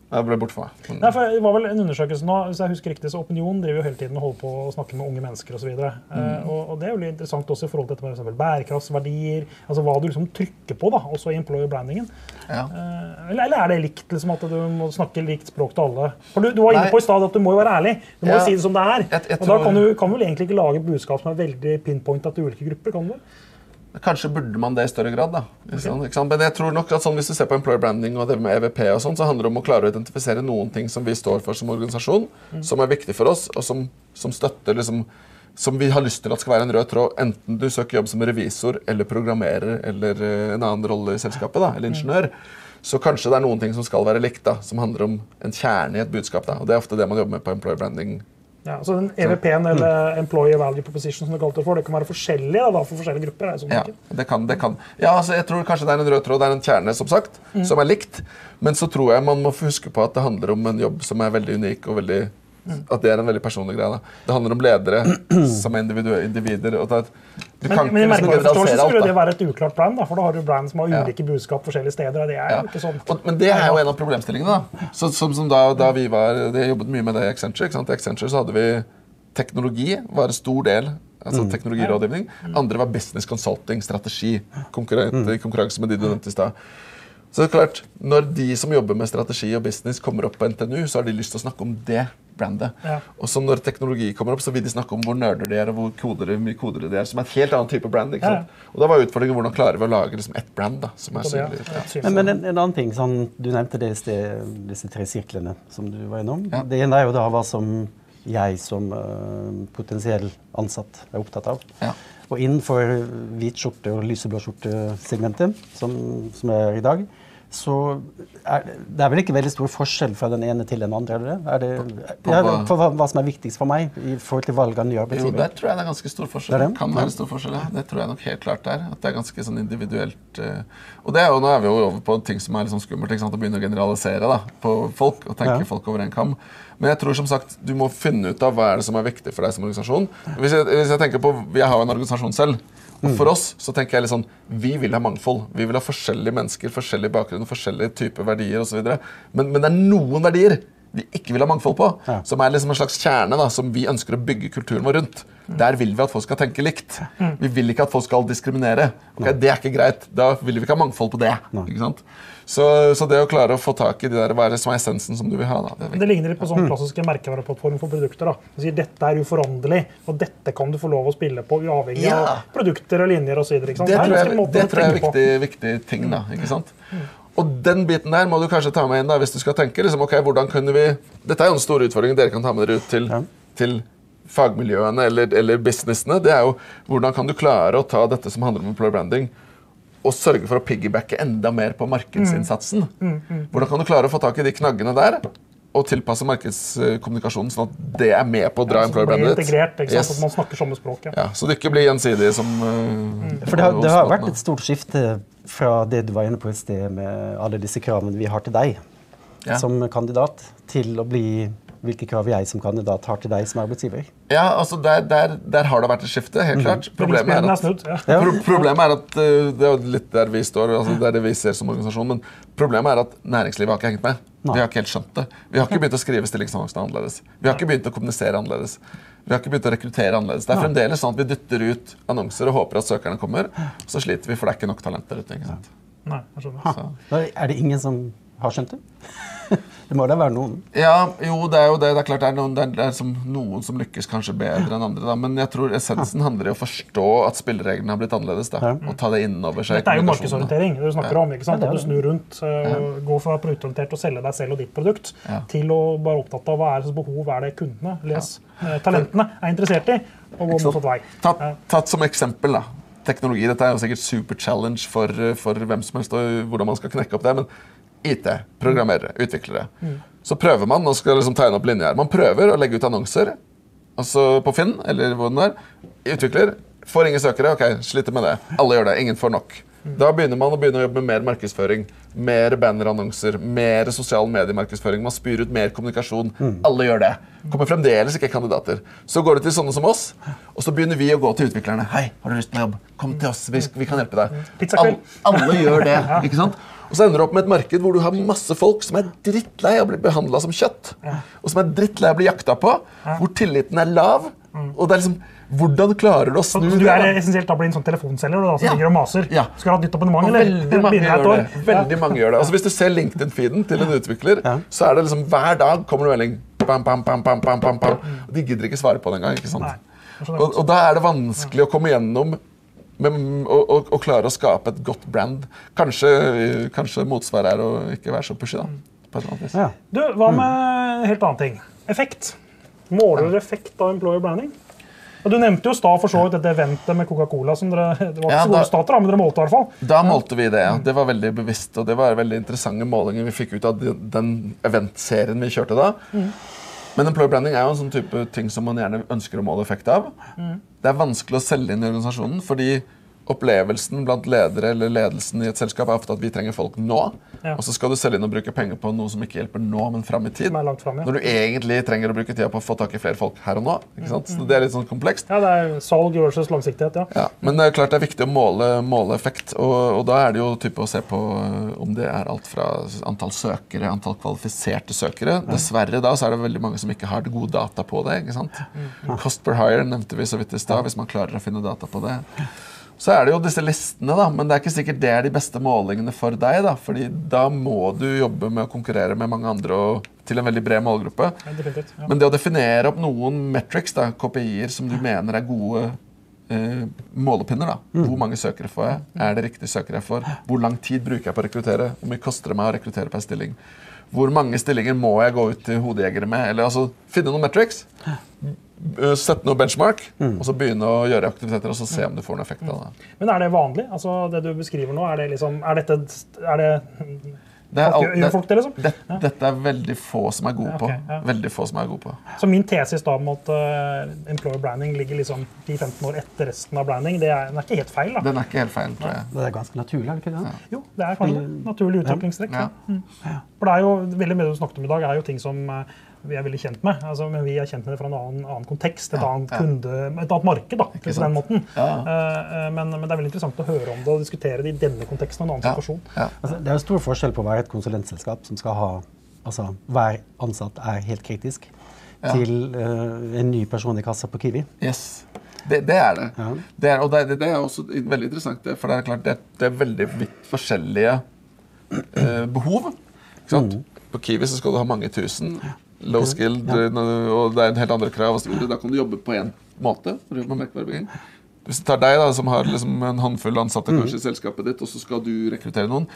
Jeg ble borte for meg. Mm. Nei, for Det var vel en undersøkelse nå, hvis jeg husker riktig, så Opinion driver jo hele tiden og holder på å snakke med unge mennesker osv. videre. Eh, og, og det er jo litt interessant også i forhold til dette med eksempel bærekraftsverdier, altså hva du liksom trykker på da, også i employer brandingen. Ja. Eh, eller, eller er det likt liksom at du må snakke likt språk til alle? For Du, du var inne på i stad at du må jo være ærlig. Du må Ja. jo si det som det er. Jeg- jeg og Da kan du kan vel egentlig ikke lage et budskap som er veldig pinpointa til ulike grupper? kan du? Kanskje burde man det i større grad. da. Okay. Men jeg tror nok at sånn, hvis du ser på employer branding og det med EVP, og sånn, så handler det om å klare å identifisere noen ting som vi står for som organisasjon, som er viktig for oss, og som, som støtter liksom, som vi har lyst til at skal være en rød tråd, enten du søker jobb som revisor eller programmerer eller eh, en annen rolle i selskapet, da, eller ingeniør. Så kanskje det er noen ting som skal være likt, da, som handler om en kjerne i et budskap. da, og Det er ofte det man jobber med på employer branding. Ja, så den EVP-en, eller Employee Value Proposition, som du kalte det for, det kan være forskjellig da, for forskjellige grupper? Er det sånn Ja, det kan, det kan. Ja, altså jeg tror kanskje det er en rød tråd, det er en kjerne, som sagt, som er likt. Men så tror jeg man må huske på at det handler om en jobb som er veldig unik, og veldig, at det er en veldig personlig greie. Da. Det handler om ledere [CLEARS THROAT] som er individer. Og at du Men, kan men i ikke liksom merkevareforståelse generalisere skulle det være et uklart brand, da, for da har du brand som har Ja. ulike budskap forskjellige steder. og Det er Ja. ikke sånn. Og, men det er jo en av problemstillingene. da. Så, som, som da, da vi var, De jobbet mye med det i Accenture. ikke sant? I Accenture så hadde vi teknologi var en stor del. altså teknologirådgivning. Andre var business consulting, strategi. Konkurrent, I konkurranse med de du nevnte i stad. Så det er klart, Når de som jobber med strategi og business, kommer opp på NTNU, så har de lyst til å snakke om det brandet. Ja. Og så når teknologi kommer opp, så vil de snakke om hvor nerder de er, og hvor kodere, mye kodere de er. Som er et helt annen type brand. ikke Ja, sant? Og da var utfordringen hvordan klarer vi å lage liksom ett brand da, som er synlig. Ja. Men, men en, en annen ting, sånn, Du nevnte det, i sted, disse tre sirklene som du var innom. Ja. Det ene er jo da hva som jeg som uh, potensiell ansatt er opptatt av. Ja. Og innenfor hvit skjorte og lyseblå skjorte-segmentet, som, som er i dag, så er det, det er vel ikke veldig stor forskjell fra den ene til den andre? eller? Er det ja, for hva, hva som er viktigst for meg i forhold til valg av ny Jo, arbeidsgiver? der tror jeg det er ganske stor forskjell. Det det? kan være stor forskjell, ja. Det tror jeg nok helt klart er. At det er ganske sånn individuelt. eh, Og det er jo, nå er vi jo over på ting som er litt sånn skummelt. ikke sant? Å begynne å generalisere da, på folk og tenke Ja. folk over en kam. Men jeg tror som sagt, du må finne ut av hva er det som er viktig for deg som organisasjon. Hvis jeg, hvis jeg tenker på, Jeg har jo en organisasjon selv. Og For oss så tenker jeg litt sånn, vi vil ha mangfold. Vi vil ha forskjellige mennesker, forskjellige bakgrunner, forskjellige typer verdier osv. Men, men det er noen verdier vi ikke vil ha mangfold på. Ja. Som er liksom en slags kjerne da, som vi ønsker å bygge kulturen vår rundt. Der vil vi at folk skal tenke likt. Vi vil ikke at folk skal diskriminere. Okay, Det er ikke greit. Da vil vi ikke ha mangfold på det. ikke sant? Så, så det å klare å få tak i de der, hva er det som er essensen som du vil ha, da, det. Det ligner litt på sånn klassiske merkevareplattform for produkter. da. Du sier Dette er uforanderlig, og dette kan du få lov å spille på uavhengig Ja. av produkter og linjer osv. Det tror jeg, det tror jeg er en viktig, viktig ting. da, ikke sant? Og den biten der må du kanskje ta med inn da, hvis du skal tenke. liksom, ok, hvordan kunne vi... Dette er jo en stor utfordring dere kan ta med dere ut til, Ja. til fagmiljøene eller, eller businessene. Det er jo hvordan kan du klare å ta dette som handler om employer branding, og sørge for å piggybacke enda mer på markedsinnsatsen. Hvordan kan du klare å få tak i de knaggene der? Og tilpasse markedskommunikasjonen sånn at det er med på å dra ja, employer brandet integrert, ikke sant? Yes. At man snakker samme språk. Ja. Ja, så det ikke blir gjensidig som uh, For det har, det har vært et stort skifte fra det du var inne på i sted, med alle disse kravene vi har til deg. Ja. som kandidat til å bli Hvilke krav jeg som kandidat har til deg som arbeidsgiver? Ja, altså der, der, der har det vært et skifte, helt klart. Problemet er at. Pro problemet er at uh, Det er litt der vi står, altså det er det vi ser som organisasjon. Men problemet er at næringslivet har ikke hengt med. Vi har ikke helt skjønt det. Vi har ikke begynt å skrive stillingsannonsene annerledes. Vi har ikke begynt å kommunisere annerledes. Vi har ikke begynt å rekruttere annerledes. Det er fremdeles sånn at vi dytter ut annonser og håper at søkerne kommer. Så sliter vi, for det er ikke nok talent der ute. ikke sant? Nei, jeg skjønner. Er det ingen som har skjønt det? Det må da være noen. Ja, jo, det er jo det. Det er klart det er noen, det er, det er som noen som lykkes kanskje bedre enn andre. Da. Men jeg tror essensen handler i å forstå at spillereglene har blitt annerledes. Da, og ta det innover seg. Dette er jo markedsorientering. det du snakker om, ikke sant? At du snur rundt. Uh, går fra produktorientert og selge deg selv og ditt produkt, Ja. til å være opptatt av hva er slags behov er det kundene, les, eh, talentene, er interessert i, og gå motsatt vei. Tatt, tatt som eksempel, da. Teknologi. Dette er jo sikkert super challenge for, for hvem som helst og hvordan man skal knekke opp det. Men IT, programmerere, utviklere. Så prøver man og skal liksom tegne opp linjer. Man prøver å legge ut annonser altså på Finn eller hvor den er. Utvikler. Får ingen søkere. Ok, sliter med det. Alle gjør det. Ingen får nok. Da begynner man å begynne å jobbe med mer markedsføring. Mer bannerannonser, mer sosial mediemarkedsføring. Man spyr ut mer kommunikasjon. Alle gjør det. Kommer fremdeles ikke kandidater. Så går det til sånne som oss, og så begynner vi å gå til utviklerne. Hei, har du lyst på jobb? Kom til oss, vi, vi kan hjelpe deg. Pizzakveld. All, alle gjør det. [LAUGHS] ikke sant? Og så ender du opp med et marked hvor du har masse folk som er drittlei av å bli behandla som kjøtt. Og som er drittlei av å bli jakta på. Hvor tilliten er lav. Og det er liksom Hvordan klarer du å Så det? du er essensielt da blir en sånn telefonselger da, som Ja. ligger og maser? Ja. Skal du ha et nytt abonnement, eller? veldig mange gjør det. Veldig mange gjør det. Altså Hvis du ser LinkedIn-feeden til en utvikler, Ja. så er det liksom hver dag kommer det melding. Bam, bam, bam, bam, bam, bam, bam. Og de gidder ikke svare på det engang. Og, og da er det vanskelig å komme gjennom med, og, og, og klare å skape et godt brand. Kanskje, kanskje motsvaret er å ikke være så pushy, da. På et eller annet vis. Ja. Du, hva med en helt annen ting? Effekt. Måler dere effekt av employer branding? Og Du nevnte jo stad for så vidt dette eventet med Coca-Cola. som dere, Det var ikke Ja, så gode da- stater, da, men dere målte i hvert fall. Da målte vi det. ja. Det var veldig bevisst, og det var veldig interessante målinger vi fikk ut av den- eventserien vi kjørte da. Men employer branding er jo en sånn type ting som man gjerne ønsker å måle effekt av. Det er vanskelig å selge inn i organisasjonen, fordi opplevelsen blant ledere eller ledelsen i et selskap er ofte at vi trenger folk nå. Ja. Og så skal du selge inn og bruke penger på noe som ikke hjelper nå, men fram i tid. Frem, ja. Når du egentlig trenger å bruke tida på å få tak i flere folk her og nå. ikke sant? Så det er litt sånn komplekst. Ja, det er salg versus langsiktighet, ja. Ja, men det er klart det er viktig å måle, måle effekt. Og, og da er det jo type å se på øh, om det er alt fra antall søkere, antall kvalifiserte søkere. Dessverre da så er det veldig mange som ikke har gode data på det. ikke sant? Cost per hire nevnte vi så vidt i stad, hvis man klarer å finne data på det. Så er det jo disse listene, da, men det er ikke sikkert det er de beste målingene for deg. da, fordi da må du jobbe med å konkurrere med mange andre og til en veldig bred målgruppe. Ja. Ja. Men det å definere opp noen metrics, da, KPI-er, som du mener er gode eh, målepinner da. Hvor mange søkere får jeg? Er det riktige søkere jeg får? Hvor lang tid bruker jeg på å rekruttere? Hvor mye koster det meg å rekruttere per stilling? Hvor mange stillinger må jeg gå ut til hodejegere med? Eller altså, Finne noen metrics. Eh, Sette noe benchmark, og så begynne å gjøre aktiviteter og så se om du får noen effekt av det. Men er det vanlig? Altså, det du beskriver nå, er det liksom Er dette er det, Det er alt- det, folk det, liksom? det, dette er veldig få som er gode Ja, på. ja. på. Veldig få som er gode på. Så min tesis da om at uh, employer branding ligger liksom 10-15 år etter resten av branding, det er, den er ikke helt feil. da. Den er ikke helt feil, tror jeg. Det er ganske naturlig, er det ikke det? Jo, det er kanskje. Naturlig utviklingstrekk. Ja. Ja. Mm. For det er jo, veldig mye du snakket om i dag, er jo ting som eh, vi er veldig kjent med. Altså, men vi er kjent med det fra en annen, annen kontekst, et Ja, annet ja. kunde, et annet marked. da, på den måten. Ja. Eh, eh, men, men det er veldig interessant å høre om det og diskutere det i denne konteksten og en annen Ja. situasjon. Ja. Altså, det er jo stor forskjell på å være et konsulentselskap som skal ha Altså, hver ansatt er helt kritisk, Ja. til uh, en ny person i kassa på Kiwi. Yes. Det, det er det. Ja. det er, og det, det er også veldig interessant, for det er klart det, det er veldig vidt forskjellige eh, behov. Ikke sant? På Kiwi så skal du ha mange tusen. Low skilled, eh, og det er en helt andre krav. Da kan du jobbe på én måte. for å jobbe med. Hvis du tar deg da, som har liksom en håndfull ansatte kanskje i selskapet ditt, og så skal du rekruttere noen,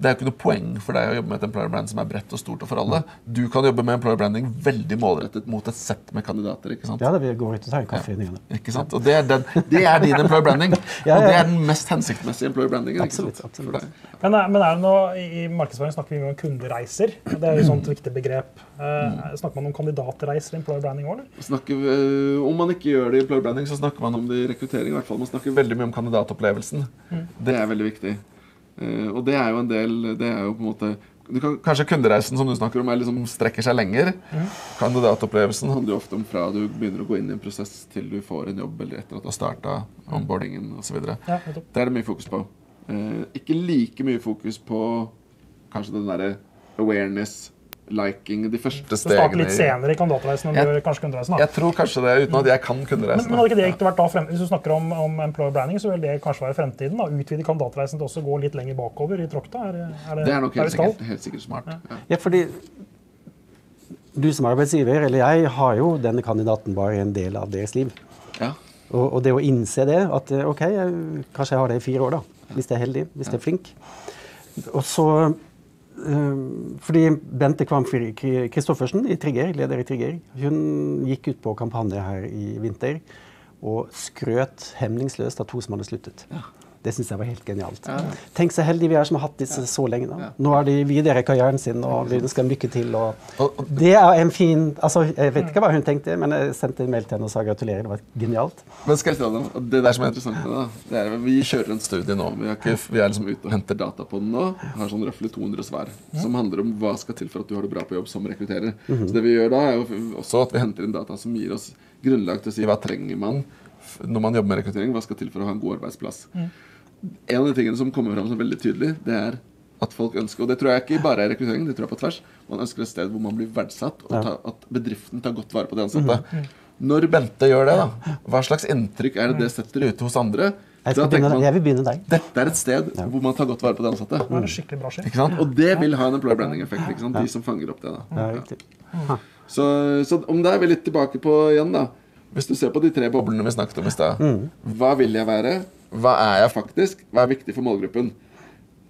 det er jo ikke noe poeng for deg å jobbe med et employer brand som er bredt og stort og for alle. Du kan jobbe med employer branding veldig målrettet mot et sett med kandidater. ikke sant? Ja, det vi går ut og tar en kaffe og. Ikke sant? Og det er, den, det er din employer branding. [LAUGHS] Og det er den mest hensiktsmessige employer brandingen. Absolutt, absolutt. Men, er- men er det noe, I markedsføring snakker vi mye om kundereiser. Det er jo et sånt viktig begrep. Eh, snakker man om kandidatreiser i employer branding òg? Øh, om man ikke gjør det i employer branding, så snakker man om det i rekruttering. i hvert fall. Man snakker veldig mye om kandidatopplevelsen. Det er veldig viktig. Eh, og det er jo en del Det er jo på en måte du kan, Kanskje kundereisen som du snakker om, liksom, strekker seg lenger. Kandidatopplevelsen handler jo ofte om fra du begynner å gå inn i en prosess til du får en jobb, eller etter at du har starta onboardingen osv. Ja, det er det mye fokus på. Eh, ikke like mye fokus på kanskje den derre awareness, liking, de første Du starter stegene litt senere i kandidatreisen enn du Jeg- gjør kanskje kundereisen. da. Jeg tror kanskje det, uten at jeg kan Men, kundereisen. men hadde ikke det ikke vært da frem, Hvis du snakker om, om employer branding, så vil det kanskje være fremtiden? da, Utvide kandidatreisen til også å gå litt lenger bakover i tråkta? Er, er det, Det er nok helt sikkert, helt sikkert smart. Ja. Ja, fordi du som arbeidsgiver, eller jeg, har jo denne kandidaten bare en del av deres liv. Ja. Og, og det å innse det, at eh, OK, jeg, kanskje jeg har det i fire år, da. Hvis jeg er heldig, hvis jeg er flink. Og så Fordi Bente Kvam Kristoffersen i Trigger, leder i Trigger, hun gikk ut på kampanje her i vinter og skrøt hemningsløst av to som hadde sluttet. Det syns jeg var helt genialt. Tenk så heldige vi er som har hatt disse så lenge. da. Nå er de videre i karrieren sin, og vi ønsker dem lykke til. Og det er en fin altså Jeg vet ikke hva hun tenkte, men jeg sendte en mail til henne og sa gratulerer. Det var genialt. Men skal jeg si deg, det der som er interessant med det, da, det er, Vi kjører en studie nå. Vi er, ikke, vi er liksom ute og henter data på den nå. Har sånn røftlig 200 svar som handler om hva skal til for at du har det bra på jobb som rekrutterer. Så det vi gjør da, er jo også at vi henter inn data som gir oss grunnlag til å si hva trenger man når man jobber med rekruttering. Hva skal til for å ha en god arbeidsplass. En av de tingene som kommer fram som veldig tydelig, det er at folk ønsker, og det tror jeg ikke bare er rekruttering, det tror jeg på tvers, man ønsker et sted hvor man blir verdsatt, og ta, at bedriften tar godt vare på de ansatte. Når Bente gjør det, da, hva slags inntrykk er det det setter ute hos andre? Jeg, skal begynne, man, jeg vil begynne deg. dette er et sted hvor man tar godt vare på de ansatte. Det er skikkelig bra skitt. Ikke sant? Og det vil ha en employer branding-effekt. De som fanger opp det. da. Ja. Så, så om det er vi litt tilbake på igjen, da. Hvis du ser på de tre boblene vi snakket om i stad. Hva vil jeg være? Hva er jeg faktisk? Hva er viktig for målgruppen?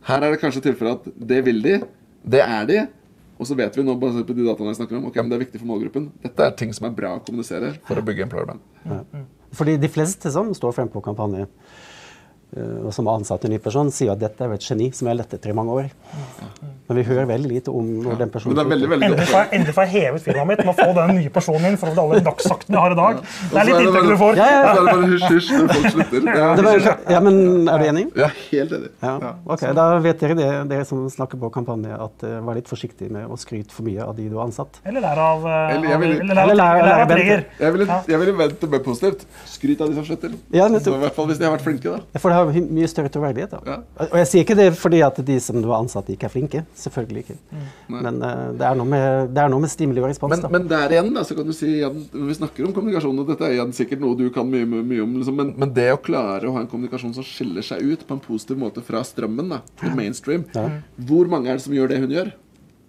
Her er det kanskje tilfellet at det vil de. Det er de. Og så vet vi nå basert på de dataene jeg snakker om, ok, men det er viktig for målgruppen. Dette er ting som er bra å kommunisere for å bygge employer brand. Fordi de fleste som står frem på kampanje, og som har ansatt en ny person, sier at dette er jo et geni som jeg har lett etter i mange år. Men vi hører veldig lite om når den Men det er veldig, veldig Endelig får, jeg, endelig får jeg hevet firmaet mitt med å få den nye personen inn for alle dagsaktene jeg har i dag. Det er litt inntrykk du får. Ja, ja, Så er det bare hysj, hysj når folk slutter. Ja, Det var, ja, men er du enig? ja helt enig. Ja. Ok, Da vet dere det, dere som snakker på kampanje, at uh, vær litt forsiktig med å skryte for mye av de du har ansatt. Eller lære av, eh, Eller Trigger. Jeg ville, vente det mer positivt. Skryt av de som slutter. Ja, nettopp. I hvert fall hvis de har vært flinke, da. Har mye større troverdighet. da. Ja. Og jeg sier ikke det fordi at de som du har ansatt, ikke er flinke. Selvfølgelig ikke. Men uh, det, er noe med, det er noe med stimuli og respons. Men, da. men der igjen, da, så kan du si igjen, når vi snakker om kommunikasjon, og dette er igjen sikkert noe du kan mye, mye, mye om, liksom, men, men det å klare å ha en kommunikasjon som skiller seg ut på en positiv måte fra strømmen, da, til mainstream, hvor mange er det som gjør det hun gjør?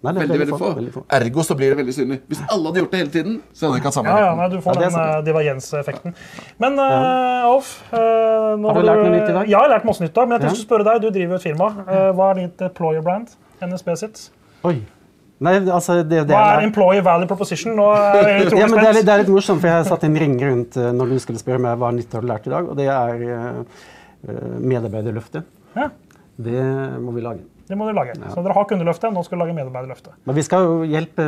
Nei, det er Veldig, veldig få. veldig få. Ergo så blir det veldig synlig. Hvis alle hadde gjort det hele tiden, så hadde de ikke hatt samme Ja, ja, nei, du får Ja, den uh, divergenseffekten. Men uh, Alf uh, Har du lært noe nytt i dag? Ja, jeg har lært masse nytt i dag. Men jeg Ja. tenkte å spørre deg, du driver jo et firma. Uh, hva er ditt employer brand? NSB sitt? Oi. Nei, altså det, det Hva er er, employer value proposition? Nå [LAUGHS] er jeg ja, men det, er litt, det er litt morsomt, for jeg har satt en ring rundt eh, når du skulle spørre meg hva nytt har du lært i dag, og det er uh, medarbeiderløftet. Ja, Det må vi lage. Det må dere lage. Så dere har kundeløftet, nå skal dere lage medarbeiderløftet. Men vi skal jo hjelpe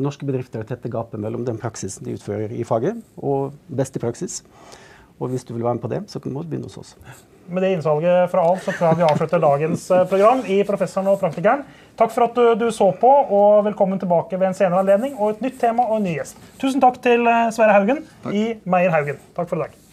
norske bedrifter å tette gapet mellom den praksisen de utfører i faget, og beste praksis. Og hvis du vil være med på det, så må du begynne hos oss. Med det innsalget fra Alf så tror jeg vi avslutter dagens eh, program i Professoren og praktikeren. Takk for at du, du så på, og velkommen tilbake ved en senere anledning og et nytt tema og en ny gjest. Tusen takk til eh, Sverre Haugen i Meier Haugen. Takk for i dag.